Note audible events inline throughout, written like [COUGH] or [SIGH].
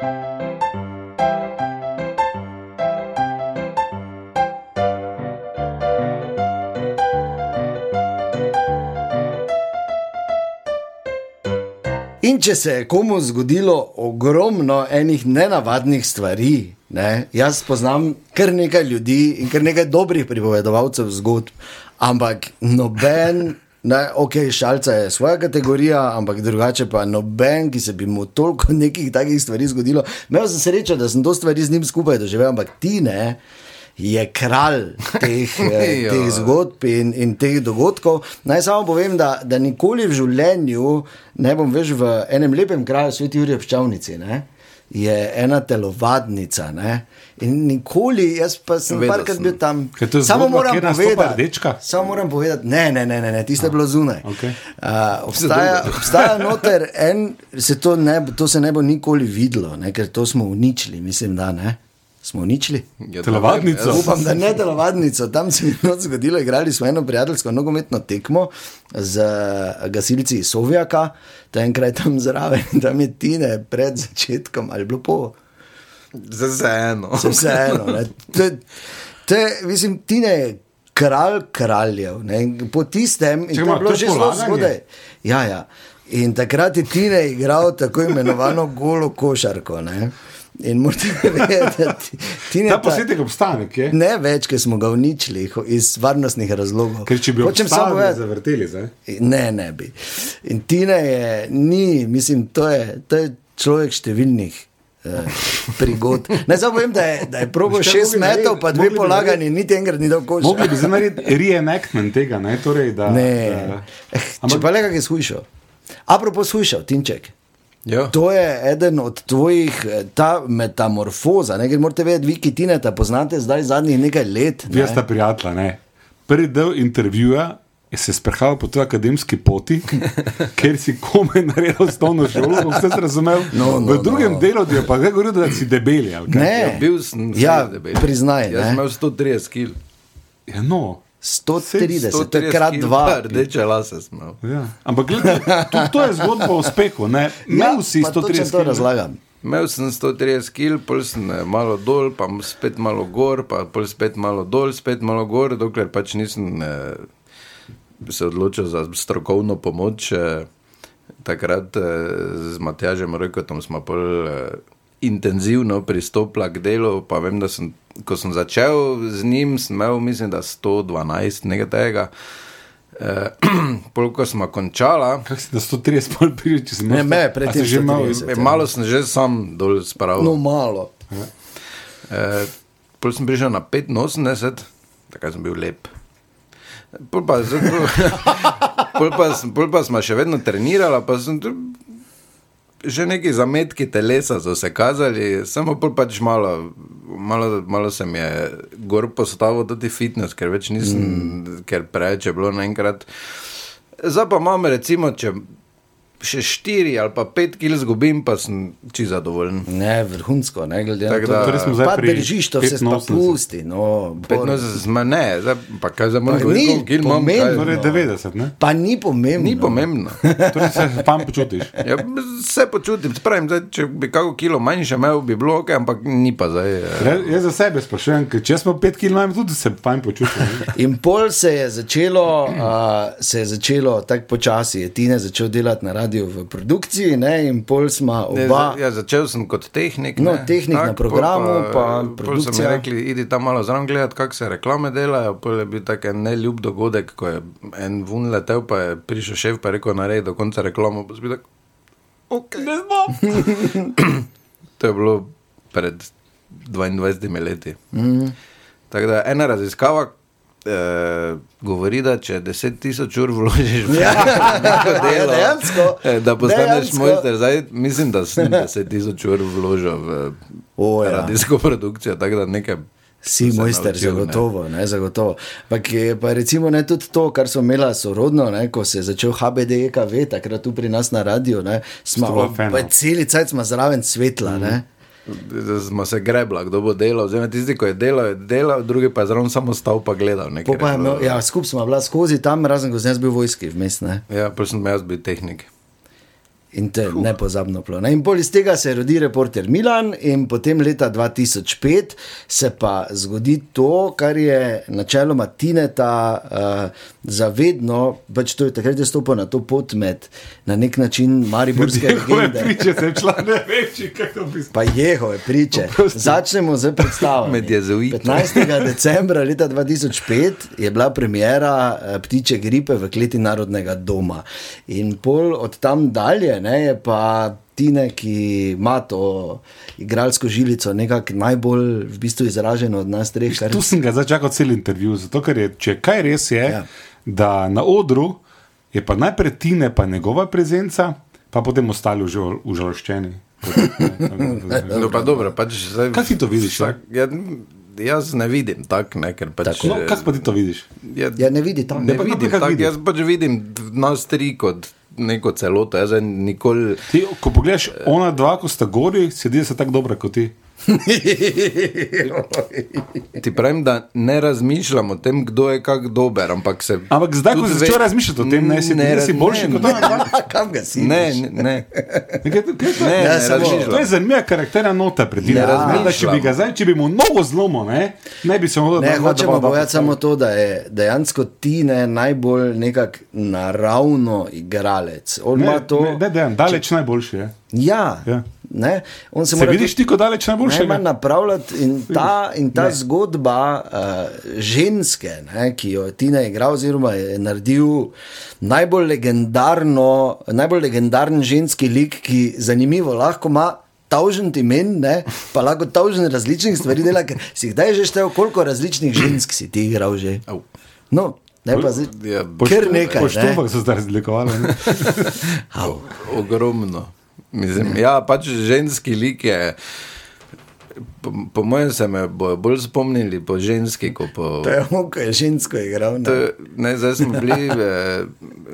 In če se je komu zgodilo ogromno enih nenavadnih stvari, ne, jaz poznam kar nekaj ljudi in kar nekaj dobrih pripovedovalcev zgodb, ampak noben. Ne, ok, šalca je svoja kategorija, ampak drugače pa noben, ki se bi mu toliko [LAUGHS] nekih takih stvari zgodilo. Imel sem srečo, da sem to stvari z njim skupaj doživel, ampak ti ne, je kralj teh, [LAUGHS] eh, teh zgodb in, in teh dogodkov. Naj samo povem, da, da nikoli v življenju ne bom več v enem lepem kraju, sveti Jurij Pščavnici. Ne? Je ena telovadnica, ne? in nikoli, jaz pa sem parkrat sem. bil tam. Kaj to je Samo zgodba, moram povedati, rdečka? samo moram povedati, ne, ne, ne, ne, ne tiste je bilo zunaj. okej. Uh, obstaja, obstaja noter en, se to, ne, bo- to se ne bo nikoli videlo, ne, ker to smo uničili, mislim, da ne. Smo uničili. Ja, Telovadnico? jaz- Upam, da ne telovadnico. Tam se je noč zgodilo, igrali smo eno prijateljsko nogometno tekmo z gasilci iz Sovjaka, ta enkrat tam zraven, [LAUGHS] tam je Tine pred začetkom ali bilo po. Vseeno. Se vseeno. To je, mislim, Tine je kralj kraljev. Ne. Po tistem, in Čakaj, to ma, je bilo že zelo zgodaj. Ja, ja. In takrat je Tine igral tako imenovano golo košarko. Ne. In morate [LAUGHS] vedeti, ti- Tine Ta posnetek obstane, kje? Ne več, ker smo ga uničili iz varnostnih razlogov. Ker če bi Hočem samo povedati- zavrteli zdaj. Ne, ne bi. In Tina je, ni, mislim, to je, to je človek številnih. eh, Prigod. Naj samo povem, da je, da je probo šest narediti? pa dve polagani, niti enkrat ni dal koša. Mogli bi zdaj narediti reenactment tega, ne? Torej, da, Ne, da, eh, če pa le kaj shujšal. Apropo shujšal, Tinček. Ja. To je eden od tvojih, eh, ta metamorfoza. Ne, ker morate vedeti, vi, ki Tineta poznate zdaj zadnjih nekaj let. Ne. sta prijatelja. Ne? Prvi del intervjuja je se sprehajal po tej akademski poti, [LAUGHS] ker si komaj naredil osnovno šolo, bom vse razumel. No, no, v drugem no. delu ti je pa zdaj govoril, da si debeli. ali kaj? Ne, Ja, bil sem ja, zelo debel. priznaj. Jaz sem ne. imel 130 kg. Ja, no. 130, to je krat dva. [LAUGHS] Rdeče lase imel. Ja. Ampak gledaj, tudi to je zgodba o uspehu. Ne? Si Ja, pa točno 130 to kil. razlagam. Imel sem 130 kg, pol sem malo dol, pa spet malo gor, pa pol spet malo dol, spet malo gor, dokler pač nisem eh, se odločil za strokovno pomoč. Eh, takrat eh, z Matjažem Rojkotom smo pol eh, intenzivno pristopili k delu, pa vem, da sem, ko sem začel z njim, sem imel, mislim, da 112 nekaj tega. Eh, [CLEARS THROAT] pol, ko smo končala, Kaj si da 130 pol pride, če si Ne, me je pred tem že imel. 130. eh, malo sem že sam dol spravil. No, malo. Eh, Pol sem prišel na 85, takrat sem bil lep. Pol pa, pol, [LAUGHS] pol pa, pol pa smo še vedno trenirali, pa sem tu že neki zametki telesa so se kazali, samo pač malo, malo, malo sem je gor postavil tudi fitness, ker več nisem, mm. ker preveč je bilo naenkrat. Zdaj pa imam recimo, če še 4 ali pa 5 kg zgubim, pa sem čisto zadovoljen. Ne, vrhunsko, ne glede na to. da- Torej smo zdaj Pa držiš to vse 85. spusti. No, Bor. 15 smo ne, zdaj pa kaj za moj ni gil imam. Torej 90, ne? Pa ni pomembno. Ni pomembno. [LAUGHS] Torej se tam počutiš. Ja, se počutim, spravim, zdaj, če bi kako kilo manjše imel, bi bilo ok, ampak ni pa zdaj. eh. Re- Jaz za sebe sprašujem, ker če smo 5 kg manj, tudi se fajn počutim. [LAUGHS] In pol se je začelo, uh, se je začelo tako počasi, je Tine začel delati na radiju v produkciji, ne, in pol smo Ne, oba. za- Ja, začel sem kot tehnik. No, ne. tehnik na programu, pa pol so mi produkcija. rekli, idi tam malo zraven gledati, kako se reklame delajo. Pol je bil tak en neljub dogodek, ko je en vun letel, pa je prišel šef, pa je rekel, naredi do konca reklamo. Pa sem bil tak, ok, ne znam. [LAUGHS] to je bilo pred 22 leti. Mm. Tako da ena raziskava. Eh, govori, da če 10 tisoč ur vložiš v Ja, neko [LAUGHS] ja, delo, dejansko. eh, da postaneš mojster. Zdaj, mislim, da sem 10 tisoč ur vložil v O, ja. radijsko produkcijo, tako da nekaj. Si mojster, naučil, ne. zagotovo, ne, zagotovo. Ampak je pa recimo ne tudi to, kar smo imeli sorodno, ne, ko se je začel HBD, EKV, takrat tu pri nas na radiju, ne, smo celi cajt zraven svetla, ne. Smo se grebla, kdo bo delal. Oziroma, tisti, ki je delal, je delal, drugi pa je zraven samo stal pa gledal. pa imel, ja, skupaj smo bila skozi tam, razen ko sem jaz bil v vojski vmes, ja, prosim, jaz bi tehnik. In to je nepozabno plo. Ne? In bolj iz tega se rodi reporter Milan, in potem leta 2005 se pa zgodi to, kar je načeloma Tineta uh, zavedno, pač to je takrat je stopil na to pot med na nek način Mariborske legende. priče sem šla ne večji, kako bi se. Pa Jehove priče. Začnemo z jezuiti. 15. [LAUGHS] decembra leta 2005 je bila premjera ptiče gripe v kleti Narodnega doma. In pol od tam dalje je pa Tine, ki ima to igralsko žilico, nekako najbolj v bistvu izraženo od nas treh. Kar... Tu sem ga začakal cel intervju, zato ker je, če kaj res je, Ja. ja. da na odru je pa najprej Tine, pa njegova prezenca, pa potem ostali užal- užaloščeni. No, pa dobro, pač zdaj. Kaj ti to vidiš, Vsak, ja, jaz ne vidim tako, ne, ker pač. Tako. No, kako pa ti to vidiš? Ja, Ja, ne vidi tam. ne pa vidim tako, vidiš? jaz pač vidim nas tri kot neko celoto. Nikoli. Ti, ko pogledaš, ona dva, ko sta gori, sedi se tako dobro kot ti. [LAUGHS] Ti pravim, da ne razmišljam o tem, kdo je kak dober, ampak se. Ampak zdaj, ko si začel razmišljati o tem, ne si, ne, si boljši ne, kot ne, dva. [LAUGHS] Kam ga si? Ne, ne, ne. Ne, kaj kaj to- Ne, Ja, ne samo- razmišljam. To je zanimiva karaktera nota pred njim. Ne Ne, da, če bi ga zdaj, če bi mu nogo zlomil, ne, ne bi se mogel Ne, hočemo povedati samo to, da je dejansko ti ne najbolj nekak naravno igralec. On Ne, ima to. ne, ne, ne, daleč najboljši je. Ja, Ja. Ne, on se, Se mora vidiš ti kot daleč najboljšega? najmanj napravljati in ta, in ta zgodba uh, ženske, ne, ki jo je Tina igral, oziroma je naredil najbolj, legendarno, najbolj legendaren ženski lik, ki zanimivo lahko ima. Tavžen imen, ne, pa lahko tavžen različnih stvari dela, ker si kdaj že štel, koliko različnih žensk si ti igral že. No, ne pa zdaj. Ja, Kar nekaj. Po Ne. so zdaj razlikovali. ne. [LAUGHS] Au. Ogromno. Mislim, ja, pač ženski lik je. Po, po mojem se me bojo bolj spomnili po ženski, kot po. To je on, ko je žensko igral. Ne. To, je- ne, zdaj smo bili [LAUGHS] eh,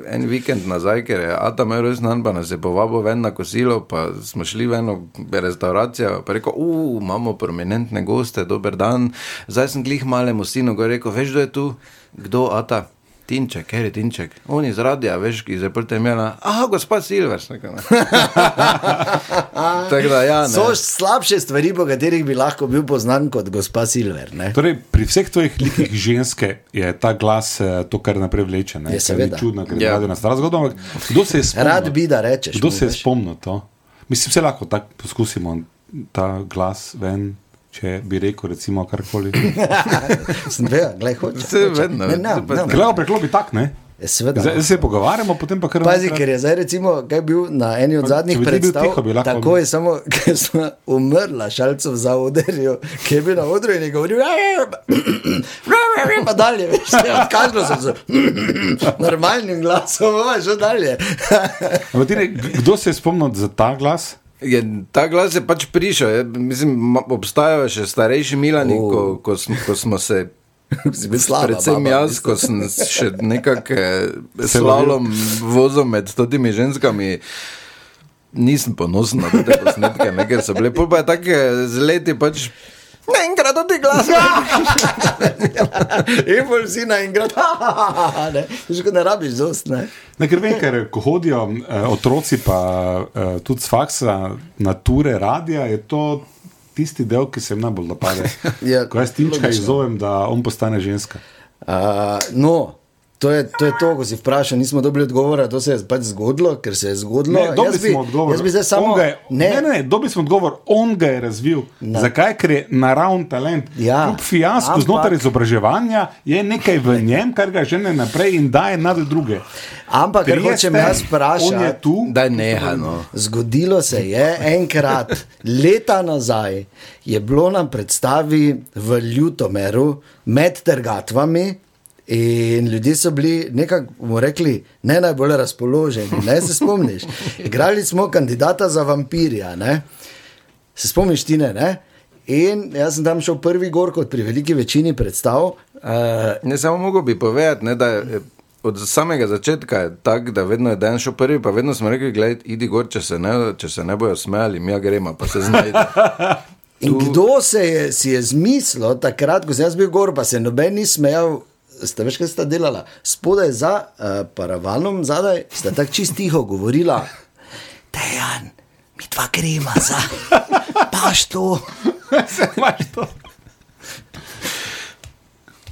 en vikend nazaj, ker je Ata imel rojstni dan, pa nas je povabil ven na kosilo, pa smo šli v eno restauracijo, pa rekel, uf, imamo prominentne goste, dober dan. Zdaj sem glih malemu sinu, ko je rekel, veš, kdo je tu? Kdo, Ata? Tinček, ker je Tinček. On iz radia, veš, ki je prte imela, ah, gospod Silvers. [LAUGHS] Tako da, ja, ne. So slabše stvari, po katerih bi lahko bil poznan kot gospa Silver. Ne? Torej, pri vseh tvojih likih ženske je ta glas eh, to, kar naprej vleče. Ne? Je, Kar seveda. Ni čudno, ker je Ja. radio na stara zgodba. Ampak kdo se je spomnil? Rad bi, da rečeš. Kdo mu, se je veš. spomnil to? Mislim, vse lahko tako poskusimo, ta glas ven. Če bi rekel, recimo, karkoli. [LAUGHS] Sem vedel, gledaj, hoče. Se vedno, lahko preklopi tak, ne? Je Seveda. Zdaj, zdaj se pogovarjamo, potem pa kar Pazi, naenkrat- ker je zdaj, recimo, kaj bil na eni od Pa, zadnjih bil predstav, tiho, bi tako je samo, [LAUGHS] ker smo umrla, šalcev za odrjo, ki je bil na odru in je govoril, [CLEARS THROAT] pa dalje, veš, odkažlo sem se [CLEARS THROAT] normalnim glasom, pa še dalje. Ampak ti ne, Kdo se je spomnil za ta glas? Je, ta glas je pač prišel. Je, mislim, obstajajo še starejši Milani, Oh. ko, ko, smo, ko smo se. [LAUGHS] Slaba Predvsem baba, jaz, ko sem še nekako eh, [LAUGHS] slalom vozil med totimi ženskami. Nisem ponosen na te posnetke, ne, ker so bile pol pa je tako eh, z leti pač. Ne, [LAUGHS] enkrat od teh glasov. In bolj si naenkrat, ne, že ko ne rabiš zost, ne. Ne, ker vem, ker ko hodijo eh, otroci, pa eh, tudi z faksa na ture radia, je to tisti del, ki se jim najbolj dopade. [LAUGHS] Ja, ko jaz tinčka izzovem, da on postane ženska. Uh, no, to je, to je to, ko si vprašal, nismo dobili odgovora, to se je pač zgodilo, ker se je zgodilo. Ne, dobili Jaz bi- smo odgovor. Jaz bi zdaj samo. On je, ne, ne, ne dobili smo odgovor, on ga je razvil. Na- Zakaj? Ker je naravni talent. Ja, Kljub fiasku ampak- znotraj izobraževanja je nekaj v njem, kar ga žene naprej in daje nad druge. Ampak, ker Trieste, hočem jaz vprašati, tu. Daj neha, no. zgodilo se je enkrat, leta nazaj, je bilo na predstavi v Ljutomeru med trgatvami. In ljudje so bili nekako, bomo rekli, ne najbolj razpoloženi. Ne se spomniš? Igrali smo kandidata za vampirja, ne? se spomniš, ti ne? ne? In jaz sem tam šel prvi gor, kot pri veliki večini predstav. Uh, Ne samo mogo bi povedati, ne, da je od samega začetka je tako, da vedno je dan šel prvi, pa vedno smo rekli, gledaj, idi gor, če se ne, če se ne bojo smejali, mi ja gremo, pa se znajde. In kdo se je, si je zmislil takrat, ko sem jaz bil gor, pa se noben ni smejal. Ste veš, kaj sta delala? Spodaj za uh, paravanom, zadaj sta tako čist tiho govorila. Dejan, mi dva grema za. [LAUGHS] Paš to. [LAUGHS] Imaš to.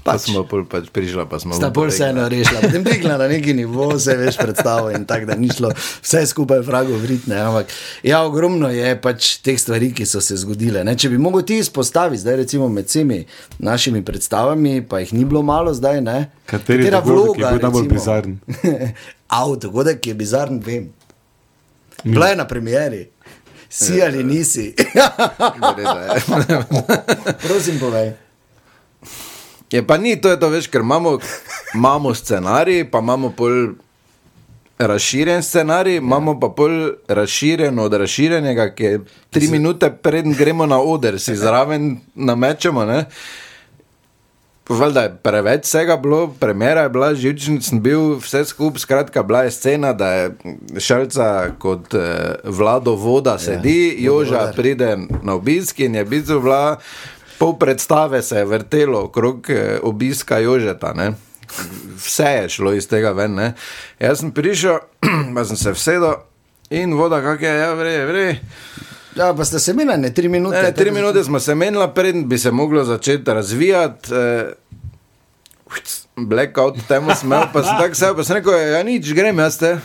Pa smo pol pač prišla, pa smo Sta bolj vseeno rešila, potem dvigla na neki nivo, se veš predstavo in tako, da ni šlo vse skupaj vrago vritne. Ampak ja, ogromno je pač teh stvari, ki so se zgodile. Ne? Če bi mogel ti izpostaviti, zdaj recimo med vsemi našimi predstavami, pa jih ni bilo malo zdaj, ne? Kateri Katera dogodek je vloga, bil najbolj recimo? bizaren? [LAUGHS] Av, dogodek je bizaren, vem. Bila je na premjeri. Si ali nisi? [LAUGHS] Prosim, povej. Je pa ni, to je to, veš, ker imamo, imamo scenarij, pa imamo pol razširjen scenarij, imamo pa pol razširjen od razširjenega, ki je tri minute preden gremo na oder, si [LAUGHS] zraven namečemo. Ne? Valjda je preveč vsega bilo, premjera je bila, živčen sem bil, vse skupaj, skratka, bila je scena, da je šalca kot eh, vlado voda sedi, ja, Joža vodovodar. pride na obisk in je bistvo bila, pol predstave se je vrtelo okrog eh, obiska Jožeta. Ne? Vse je šlo iz tega ven. Ne? Jaz sem prišel, [CLEARS THROAT] pa sem se vsedel in voda, kak je, ja, vre, vre. Ja, pa ste se menili, ne tri minute. Ne, tri minute smo se menili, preden bi se moglo začeti razvijati. Eh, Blackout, temu smel, pa sem tako se, pa sem rekel, ja nič, grem jaz te.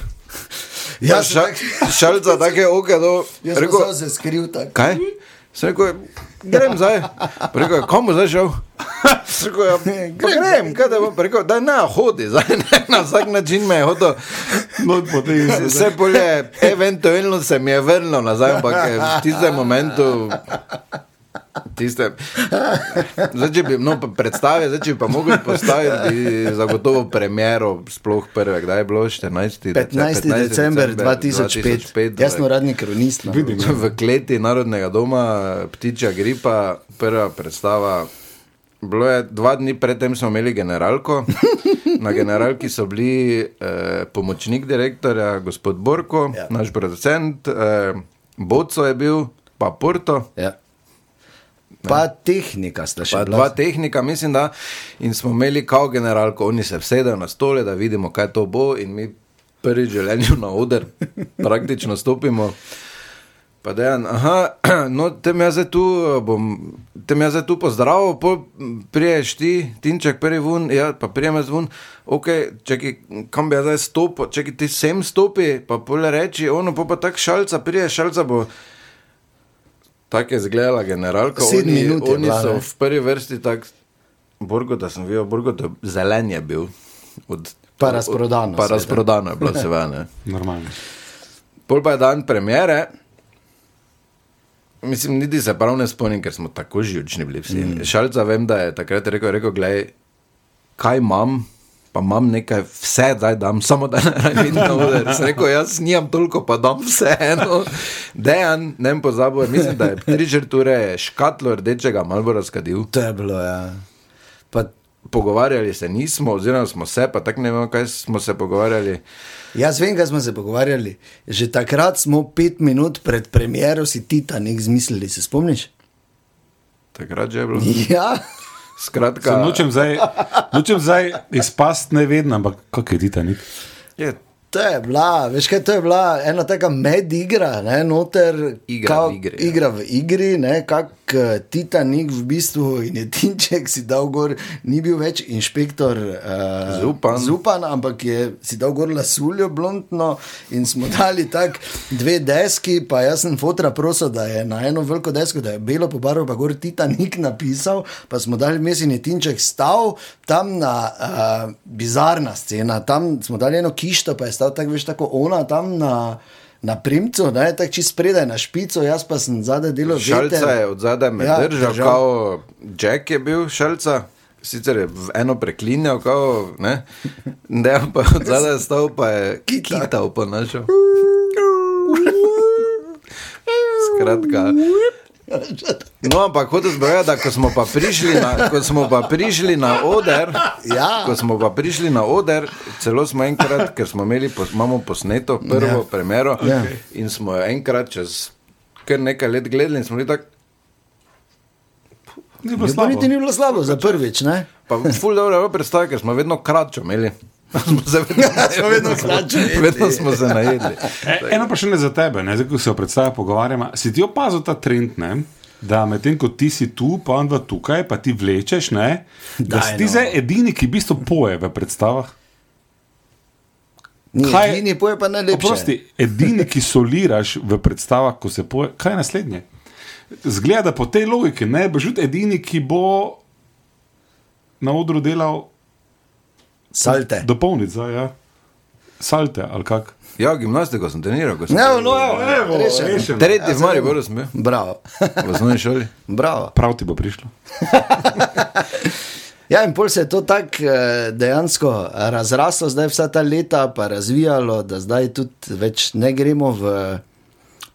Ja, ša, šalca, take oke, do. [LAUGHS] Jaz sem se skril tako. kaj? Sem rekel, grem zdaj. Rekel, kam bo zdaj šel? [LAUGHS] Rekel, ja, pa grem, kaj da bom, pa rekel, da ne, hodi, zdaj [LAUGHS] ne, na vsak način me je hotel. No, se Vse bolje, eventualno se mi je vrnilo nazaj, ampak eh, v tistem momentu. Tiste, zdaj, če bi no, pa predstavil, zdaj, če bi pa mogel postaviti, bi zagotovo premjero, sploh prve, kdaj je bilo 14. 15. december 2005, jaz sem uradni kronist. No. Vidim. V kleti Narodnega doma, ptičja gripa, prva predstava. Bilo je dva dni predtem, smo imeli generalko. [LAUGHS] Na generalki so bili eh, pomočnik direktorja, gospod Borko, Ja. ja. naš producent, eh, Boco je bil, pa Porto. Ja. Pa tehnika sta še Pa bila. dva tehnika, mislim, da. In smo imeli kao generalko, oni se vsedajo na stole, da vidimo, kaj to bo, in mi prvi želenju na oder, [LAUGHS] praktično stopimo. Pa da je, aha, [CLEARS THROAT] no, tem jaz zdaj tu bom, tem jaz zdaj tu pozdravil, pol priješ ti, Tinček, prvi vun, ja, pa prijem jaz vun, ok, čakaj, kam bi jaz zdaj stopil, čakaj, ti sem stopi, pa pol reči, ono, pa pa tak šalca, prije šalca bo. Tako je izgledala generalka. Sedem Oni, minut oni bila, so ne? v prvi vrsti tako, Borgo, da sem videl, Borgo, da zelen je bil. Od, Pa razprodano, Od, pa razprodano je bilo, [LAUGHS] seveda. Normalno. Pol pa je dan premjere. Mislim, niti se prav ne spomnim, ker smo tako živčni bili vsi. Mm. Šalca vem, da je takrat rekel, rekel gledaj, kaj imam, pa imam nekaj, vse zdaj dam, samo da ne vidim na oder. Sem rekel, jaz nimam toliko, pa dam vse eno. Dejan, ne vem pozabo, mislim, da je tri žrture škatlo rdečega malo razkadil. To je bilo, ja. Pa, Pogovarjali se nismo, oziroma smo se, pa tako ne vem, kaj smo se pogovarjali. jaz vem, kaj smo se pogovarjali. Že takrat smo pet minut pred premjero si Titanik zmislili, se spomniš? Takrat že je bilo. Ja. Skratka, Nočem zdaj, nočem zdaj izpast nevedno, ampak kako je Titanik? je, To je bila, veš kaj, to je bila ena taka medigra, ne, noter, Igra v igri, ja. igra v igri, ne, kak uh, Titanik v bistvu in je Tinček si dal gor, ni bil več inšpektor uh, Zupan. Zupan, ampak je si dal gor lasuljo blondno in smo dali tak dve deski, pa jaz sem fotra prosil, da je na eno veliko desko, da je belo pobarval, pa gor Titanik napisal, pa smo dali vmes in je Tinček stal tam na uh, bizarna scena, tam smo dali eno kišto, pa je stal tako, veš, tako ona tam na. Na primcu, ne, tako čist spredaj na špico, jaz pa sem zadaj delal Šalca je od zadaj me Ja, držal, držal. kao Jack je bil šalca. Sicer je eno preklinjal, kao, ne, ne, pa od zadaj stal, pa je Kita. kital pa našel. Skratka. No, ampak hotel sem povedati, da ko smo pa prišli na, ko smo pa prišli na oder, Ja. ko smo pa prišli na oder, celo smo enkrat, ker smo imeli, pos, imamo posneto prvo Ja. premjero Ja. in smo jo enkrat čez kar nekaj let gledali in smo bili tako, Ni bilo slabo. niti ni bilo slabo za prvič, ne? pa ful dobro je bilo predstavljati, ker smo vedno kratčo imeli. Smo se vedno, [LAUGHS] Smo vedno hlačeni. vedno smo se najedli. E, eno pa še ne za tebe, ne, zdaj, ko se o predstavah pogovarjamo. Si ti opazil ta trend, ne? da medtem ko ti si tu, pa on dva tukaj, pa ti vlečeš, ne? da Daj, si ti no. zdaj edini, ki v bistvu poje v predstavah. Ni, Kaj- edini poje pa najlepše. Oprosti, edini, ki soliraš v predstavah, ko se poje, kaj je naslednje? Zgleda, da po tej logiki ne boš tudi edini, ki bo na odru delal Salte. dopolnica, ja. salte ali kak. Ja, gimnastiko sem treniral, ko sem Ne, no, evo, rešeno. rešeno. Tretji v Mariboru sem bil, [LAUGHS] Bravo. v osnovni šoli. Bravo. Prav ti bo prišlo. [LAUGHS] Ja, in pol se je to tako eh, dejansko razraslo, zdaj vsa ta leta pa razvijalo, da zdaj tudi več ne gremo v.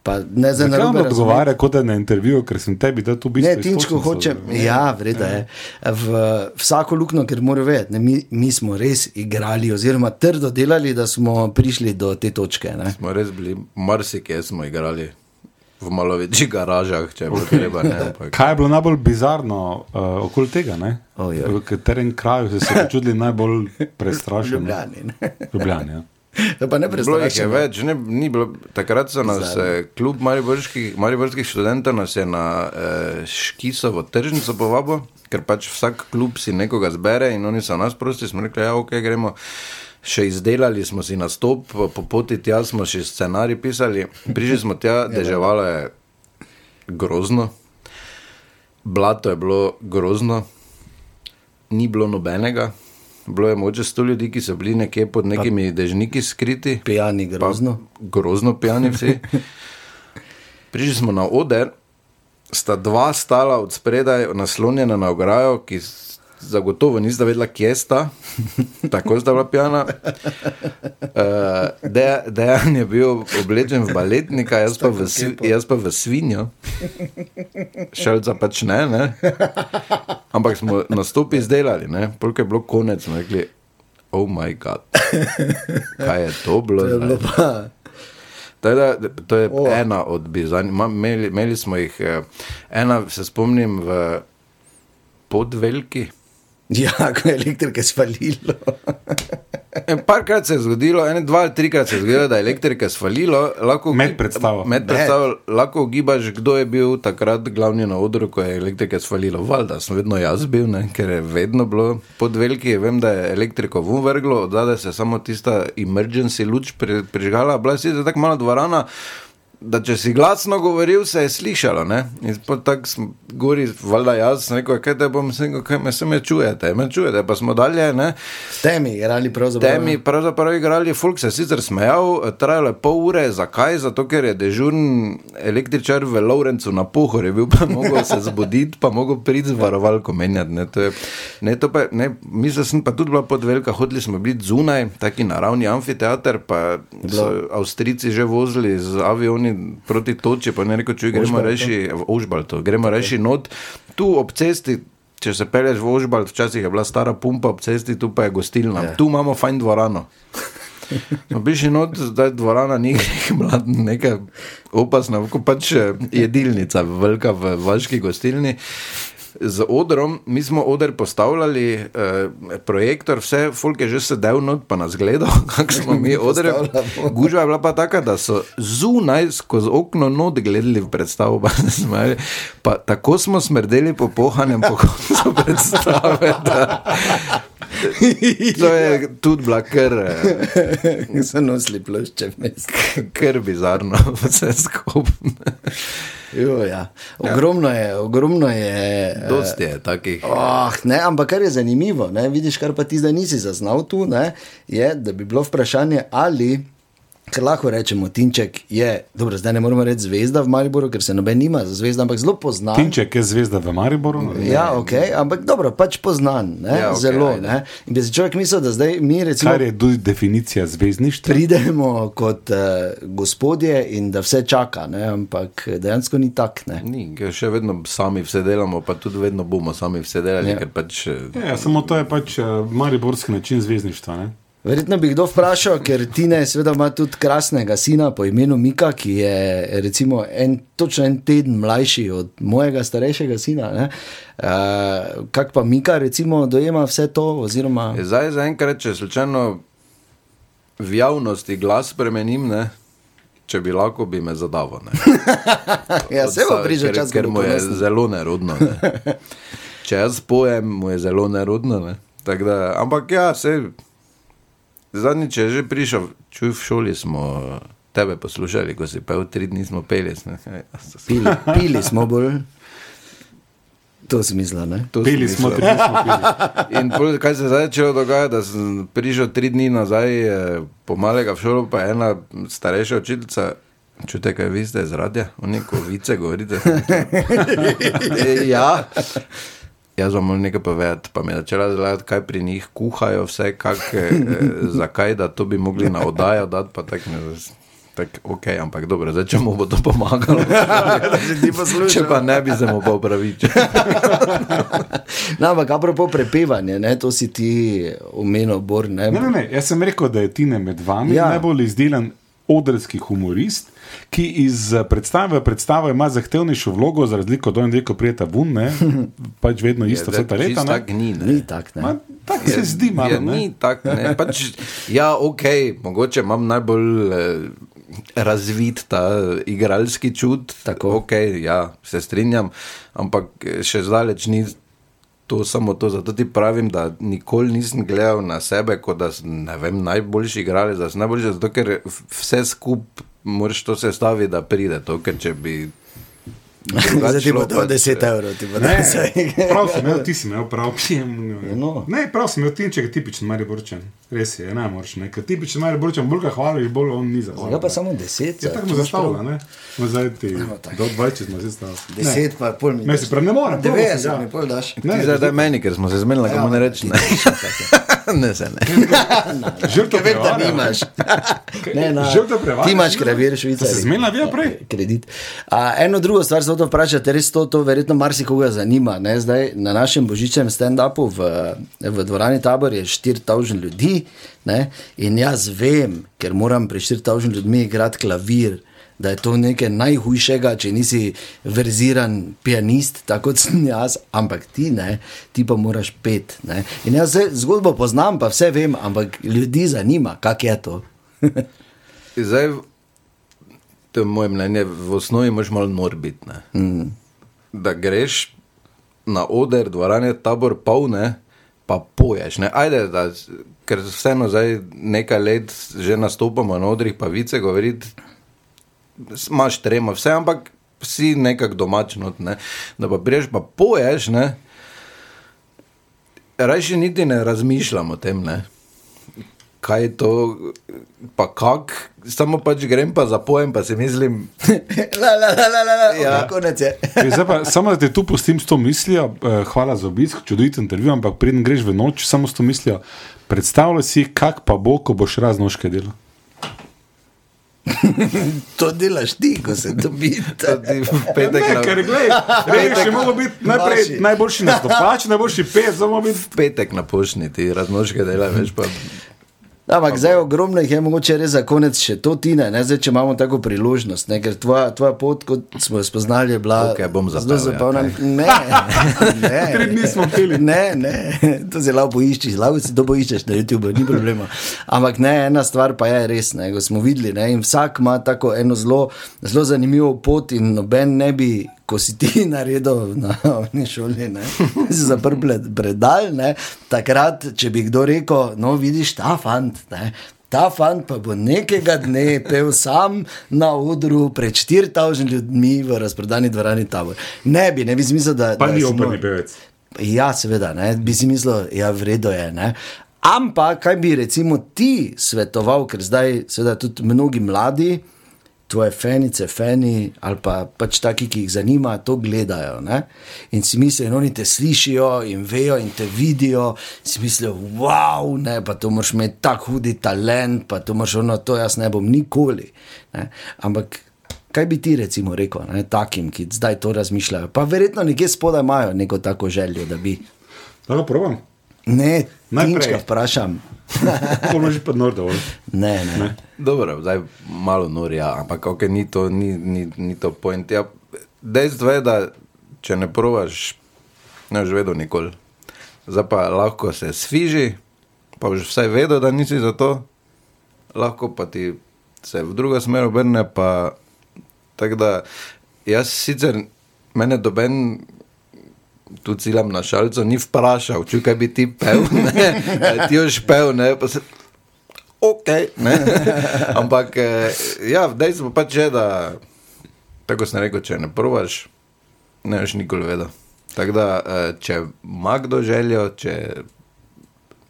Pa ne za narobe razumeti. odgovarja, kot da je na intervjuju, ker sem tebi dal to bistvo. Ne, Tinčko hoče, ja, vreda je. V vsako luknjo, ker mora vedeti, ne, mi, mi smo res igrali, oziroma trdo delali, da smo prišli do te točke. Ne. Smo res bili, marsikaj smo igrali. V malo večjih garažah, če bilo treba. Ne, [LAUGHS] ampak- Kaj je bilo najbolj bizarno uh, okoli tega? ne? Ojoj. V katerem kraju ste se počutili najbolj prestrašeni? Ljubljani. ne. Ljubljani ja. [LAUGHS] Pa ne Bilo jih je več, ne, ni bilo, takrat so nas Zadnje. eh, klub mariborskih, mariborskih študentov nas je na eh, Škisovo tržnico povabil, ker pač vsak klub si nekoga zbere in oni so nas prosti, smo rekli, ja, ok, gremo. Še izdelali smo si nastop, po po poti tja smo še scenarij pisali, prišli smo tja, [LAUGHS] deževalo je grozno, blato je bilo grozno, ni bilo nobenega. Bilo je moče sto ljudi, ki so bili nekje pod nekimi dežniki skriti. Pijani Pa grozno. Grozno pijani vsi. [LAUGHS] Prišli smo na oder, sta dva stala od spredaj, naslonjena na ograjo, ki zagotovo nista vedela, kje sta, [LAUGHS] tako sta bila pijana. Uh, De, Dejan je bil oblečen v baletnika, jaz pa v, jaz pa v svinjo. Šelca pač ne, ne. Ampak smo nastopi izdelali. Polk je bilo konec, smo rekli, oh moj bog, kaj je to bilo? To je zdaj?" bilo pa. Da, to je oh. ena od bizarnih. Imeli, smo jih, eh, ena se spomnim v podveliki. [LAUGHS] Ja, ko je elektrike svalilo. [LAUGHS] En Parkrat se je zgodilo, ene, dva ali trikrat se je zgodilo, da je elektrika svalilo. Lahko, Med predstavo. Med predstavo lahko ugibaš, kdo je bil takrat glavni na odru, ko je elektrika svalilo. Valjda sem vedno jaz bil, ne, ker je vedno bilo pod veliki. Vem, da je elektriko vun vrglo, da se je samo tista emergency luč pri, prižgala, bila je sicer tako mala dvorana. Da če si glasno govoril, se je slišalo. Tako sem govoril, valjda jaz, sem rekel, kaj te bom, rekel, kaj me se me čujete, me čujete, pa smo dalje. Ne? Temi igrali pravzaprav. Temi pravzaprav igrali, folk se je sicer smejal, trajalo je pol ure, zakaj? Zato, ker je dežurn električar v Lovrencu na pohor, je bil pa mogel se zbuditi, pa mogel priti z varovalko menjati. Ne, to je, ne, to pa, ne, mislim, sem pa tudi bila pod velika, hodili smo biti zunaj, taki naravni amfiteater, pa so Avstrijci že vozili z avioni proti toči, pa ne rekel, če gremo Ožbaltu. reči v Ožbalto, gremo reči not, tu ob cesti. Če se peleš v Ožbalt, včasih je bila stara pumpa ob cesti, tu pa je gostilna. Ja. Yeah. Tu imamo fajn dvorano. [LAUGHS] Smo prišli not, zdaj dvorana ni [LAUGHS] neka opasna, kot pač eh, jedilnica, velika v vaški gostilni. Z odrom, mi smo oder postavljali, eh, projektor, vse, folk je že sedel not, pa nas gledal, [LAUGHS] kako smo mi odre. Gužva je bila pa taka, da so zunaj skozi okno not gledali v predstavo, [LAUGHS] pa se smejali. Pa tako smo smrdeli po pohanjem po koncu predstave. Da, [LAUGHS] to je tudi bila kar. Eh, [LAUGHS] so nosili plošče. Ker bizarno, [LAUGHS] vse skupaj. Jo, ja. Ogromno je, ogromno je. eh, Dosti je takih. Oh, ne, ampak kar je zanimivo, ne, vidiš, kar pa ti zdaj nisi zaznal tu, ne, je, da bi bilo vprašanje, ali, ker lahko rečemo, Tinček je, dobro, zdaj ne moremo reči zvezda v Mariboru, ker se noben nima za zvezda, ampak zelo poznan. Tinček je zvezda v Mariboru. Ja, ok, ampak dobro, pač poznan, ne, Ja, okay, zelo. ajde. Ne. In bi si človek mislil, da zdaj mi recimo. Kar je tudi definicija zvezdništva. Pridemo kot uh, gospodje in da vse čaka, ne? ampak dejansko ni tako. ne. Ni, ker še vedno sami vse delamo, pa tudi vedno bomo sami vse delali, Ja. ker pač. eh, Ja, samo to je pač uh, mariborski način zvezdništva. Ne? Verjetno bi kdo vprašal, ker Tina je seveda ima tudi krasnega sina po imenu Mika, ki je recimo en, točno en teden mlajši od mojega starejšega sina. Uh, Kak pa Mika recimo dojema vse to? Oziroma, Zdaj, zaenkrat, če slučajno v javnosti glas spremenim, ne? če bi lahko, bi me zadavo. Ne? [LAUGHS] Ja, se bo prišel ker, čas, ker mu je zelo nerodno. Ne? [LAUGHS] Če jaz pojem, mu je zelo nerodno. Ne? Tak Da, ampak ja, se. Zadnjič je že prišel, čuj v šoli smo eh, tebe poslušali, ko si pel, tri dni smo peli. [LAUGHS] Pili, pili smo bolj. To smisla, ne? to sem smo, tri smo peli. In pol, kaj se zdaj začelo dogajati, da sem prišel tri dni nazaj, eh, pomalega v šolo, pa ena starejša učiteljica. Čute, kaj vi ste iz radia, oni ko vice govorite. [LAUGHS] [LAUGHS] Ja. Jaz vam moram nekaj povedati, pa mi je začela zgledati, kaj pri njih kuhajo, vse, kak, eh, zakaj, da to bi mogli na oddajo dati, pa tako ne vem. Tak, ok, ampak dobro, zdaj če mu bo to pomagalo. [LAUGHS] ti poslušal. Če pa ne bi se mu pa upravičil. [LAUGHS] No, ampak apropo prepevanje, ne, to si ti omenil, Bor. Ne? Ne, ne, ne. Jaz sem rekel, da je Tine med vami ja. najbolj izdelan odrski humorist, ki iz eh, predstave v predstavo ima zahtevnejšo vlogo, za razliko od onega, ko prijeta ven, ne, [LAUGHS] pač vedno isto, vse ta leta. ne. Tako ni, ne. Ni tak, Ma, ne. Tako se zdi malo. Ja, ne. ni tako. ne. Pač, ja, ok, mogoče imam najbolj eh, razvit ta igralski čut. Tako. Okay, ja, se strinjam, ampak eh, še zdaleč ni. To samo to, zato ti pravim, da nikoli nisem gledal na sebe, kot da sem ne vem, najboljši igralec, da sem najboljši, zato ker vse skupaj moraš to sestaviti, da pride to, ker če bi. Zdaj ti bo to pač, 10 evrov, ti bo Ne, to prav si imel, ti si imel prav. [LAUGHS] No. Ne, prav si imel tinček, tipičen Mariborčan. Res je, ne moreš, ne. Ker tipičen Mariborčan, bolj ga hvališ, bolj on ni za. Ja, pa samo 10. Ja, tako mu zastavlja, ne? No, zdaj ti, do 20 smo zastavili. 10 pa pol minut. Ne, se pravi, ne morem, prosim, 90 ja. mi pol daš. Ti zdaj daj meni, ker smo se zmenili, Ja, kako ne ti Ne, se ne. [LAUGHS] Žrtev Vem, da nimaš. Ne, na, Žrtev prevare. ti imaš kravir švicar. Ste se zmenila vi prej? Kredit. A, eno drugo stvar se hočem vprašati, res to, to verjetno marsikoga zanima. Ne? Zdaj na našem božičnem stand-upu v, v dvorani tabor je 4000 ljudi ne? in jaz vem, ker moram pri 4000 ljudmi igrati klavir. Da je to nekaj najhujšega, če nisi verziran pianist, tako kot sem jaz, ampak ti ne, ti pa moraš pet. Ne? In jaz zgodbo poznam, pa vse vem, ampak ljudi zanima, kak je to. [LAUGHS] Zdaj, to je moje mnenje, v osnovi moraš malo nor biti. ne. Mm. Da greš na oder, dvorane, tabor polne, pa poješ. Ne? Ajde, da, ker vseeno zdaj nekaj let že nastopamo na odrih, pa vice govoriti, imaš trema, vse, ampak si nekako domačen. Ne? Da pa priješ, pa poješ, ne? Rajši niti ne razmišljam o tem. Ne? Kaj je to, pa kak, samo pač grem pa zapojem, pa si mislim, [LAUGHS] La, la, la, la, la, la. Ja. Konec je. [LAUGHS] Ej, pa, samo da te tu pustim s to mislijo, eh, hvala za obisk, čudovit intervju, ampak preden greš v noč, samo s to mislijo, predstavljaj si, kak pa bo, ko boš raznoške delal. [LAUGHS] To delaš ti, ko se dobi. petek Ne, ker glej, res je moglo biti najprej Vaši. najboljši nastopač, najboljši pes, samo biti. v petek na pošti, ti raznožke dela, veš pa. Ampak zdaj ogromno jih je mogoče res za konec še to tine, ne? zdaj če imamo tako priložnost, ne? ker tvoja, tvoja pot, kot smo jo spoznali, je bila Okej, bom zelo zapel, ja, kaj? Ne, [LAUGHS] ne. Tri dni smo peli. Ne, ne, [LAUGHS] to si lahko poiščeš, lahko si to poiščeš na YouTubu, ni problema. Ampak ne, ena stvar pa je res, ne, ko smo videli, ne, in vsak ima tako eno zelo, zelo zanimivo pot in noben ne bi. Ko si ti [LAUGHS] naredil na oni šoli, ne, [LAUGHS] si zaprl pred- predal, ne, takrat, če bi kdo rekel, no, vidiš ta fant, ne, ta fant pa bo nekega dne pel sam na odru pred 4000 ljudmi v razprodani dvorani tabor. Ne bi, ne bi smisel, da. Pa da ni operni nor. pevec. Ja, seveda, ne, bi si mislil, da ja, je vredno je. Ampak kaj bi recimo ti svetoval, ker zdaj seveda tudi mnogi mladi, tvoje fenice, feni ali pa pač taki, ki jih zanima, to gledajo. Ne? In si mislijo, in oni te slišijo in vejo in te vidijo, in si mislijo, wow, ne, pa to moraš imeti tako hudi talent, pa to moraš ono, to jaz ne bom nikoli. Ne? Ampak kaj bi ti recimo rekel ne, takim, ki zdaj to razmišljajo? Pa verjetno nekje spodaj imajo neko tako željo, da bi. Da probam. Ne, Najprej. Tinčka vprašam. [LAUGHS] To imaš že pa nor dovolj. Ne, ne. ne. Dobro, zdaj malo norja, ampak okay, ni, to, ni, ni, ni to point. Ja, dejstvo je, da če ne provaš, ne boš vedel nikoli. Zdaj pa lahko se sviži, pa boš vsaj vedel, da nisi za to. lahko pa ti se v drugo smer obrne. Pa, tako da jaz sicer mene doben. Tu ciljam na šalico, ni vprašal, če kaj bi ti pel, [LAUGHS] ne, ti još pel, ne, pa se, ok, ne. [LAUGHS] Ampak, eh, ja, dejstvo pa če, da, tako sem rekel, če ne provaš, ne veš nikoli vedel. Tako da, eh, če ima kdo željo, če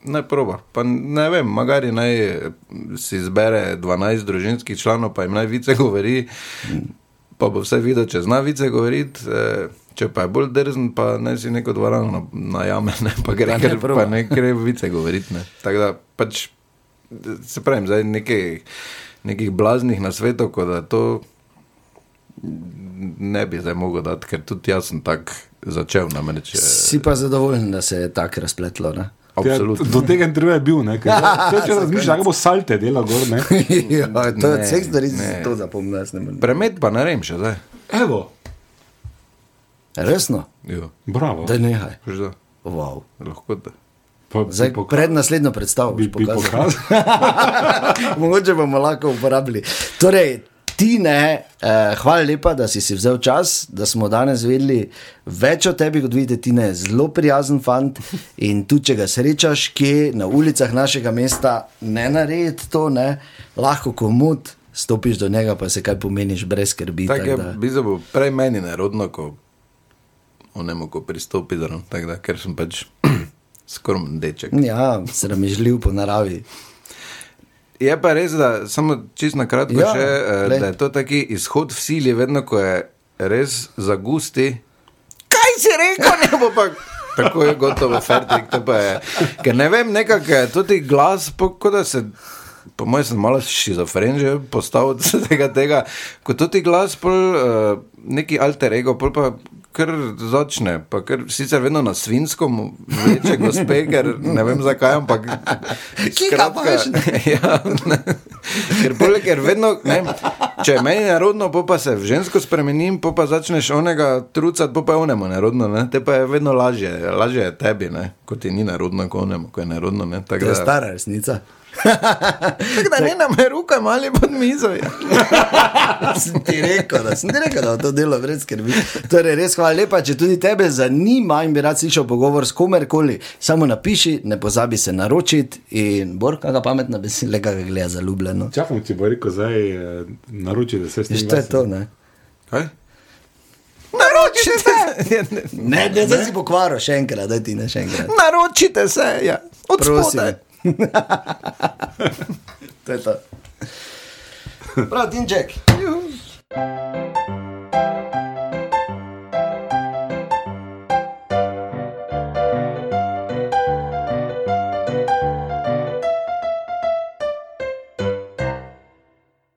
ne proba, pa ne vem, magari naj eh, si izbere 12 družinskih članov, pa jim naj vice govori, pa bo vse videl, če zna vice govoriti. Eh, Če pa je bolj drzen, pa ne si neko dvorano na- najame, ne, pa gre, Pa ne ker, proba. pa ne gre vice govoriti. ne. Tako da pač, se pravim, zdaj nekaj, nekih blaznih na svetu, kot da to ne bi zdaj mogel dati, ker tudi jaz sem tak začel namreč. eh, Si pa zadovoljen, da se je tako razpletlo. Ne? Absolutno. Ja, do tega intervjuja je bil, ne? ker [LAUGHS] zdaj, če razmišljaš, kako bo salte delal gor, ne? [LAUGHS] ja, to je ki ne. si to morem. Premet pa ne vem še zdaj. Evo, Resno, Jo, bravo. da nehaj. veš da, Wow. lahko da. Pa, Zdaj, poka- pred naslednjo predstavo bi, bi pokazal. pokazal. [LAUGHS] Mogoče bomo lahko uporabili. Torej, ti ne, eh, hvala lepa, da si si vzel čas, da smo danes vedeli več o tebi, kot vidite, ti ne, zelo prijazen fant. In tudi, če ga srečaš, kje na ulicah našega mesta, ne naredi to, ne, lahko komut. Stopiš do njega, pa se kaj pomeniš, brez skrbi. Tako je, tak da- prej meni nerodno, ko onemu, ko pristopi zraven, tako da, ker sem pač [CLEARS THROAT] skromen deček. Ja, sramežljiv po naravi. Je pa res, da samo čisto na kratko Ja, še, eh, glej. da je to taki izhod v sili, vedno ko je res zagusti. Kaj si rekel, ne bo pa. Tako je gotovo, fertik, to pa je. Ker ne vem, nekako je tudi glas, kot da se. Po mojem sem malo šizofren že postal od [LAUGHS] tega, tega ko tudi glas, pol, uh, neki alter ego, pol pa kar začne, pa kar sicer vedno na svinskom vleče gospe, ker ne vem zakaj, ampak. Kika baš, ne? ja, ne. Ker, poleg, ker vedno, ne, če je meni nerodno, pol pa se v žensko spremenim, pa začneš onega trucati, pa je onemu nerodno, ne. te pa je vedno lažje, lažje je tebi, ne, kot ti ni nerodno, kot onemu, ko je nerodno. Ne. To je stara resnica. Tako da ne nam je ruka mali pod mizo. Ja. [LAUGHS] sem ti rekel, da sem ti rekel, da to delo brez skrbi. Torej, res hvala lepa, če tudi tebe zanima in bi rad slišal pogovor s komerkoli, samo napiši, ne pozabi se naročiti in bor, kakšna pametna beseda, ga gleda zaljubljeno. Čakam, če bo rekel, zdaj eh, naroči, da se s tem. Veš, to je to, ne? Kaj? Naročite se! Ne, ne, zdaj si pokvaril še enkrat, da ti ne še enkrat. Naročite se, ja. od Prosim. spodaj. [LAUGHS] to je to. Prav, Tinček. Juhu.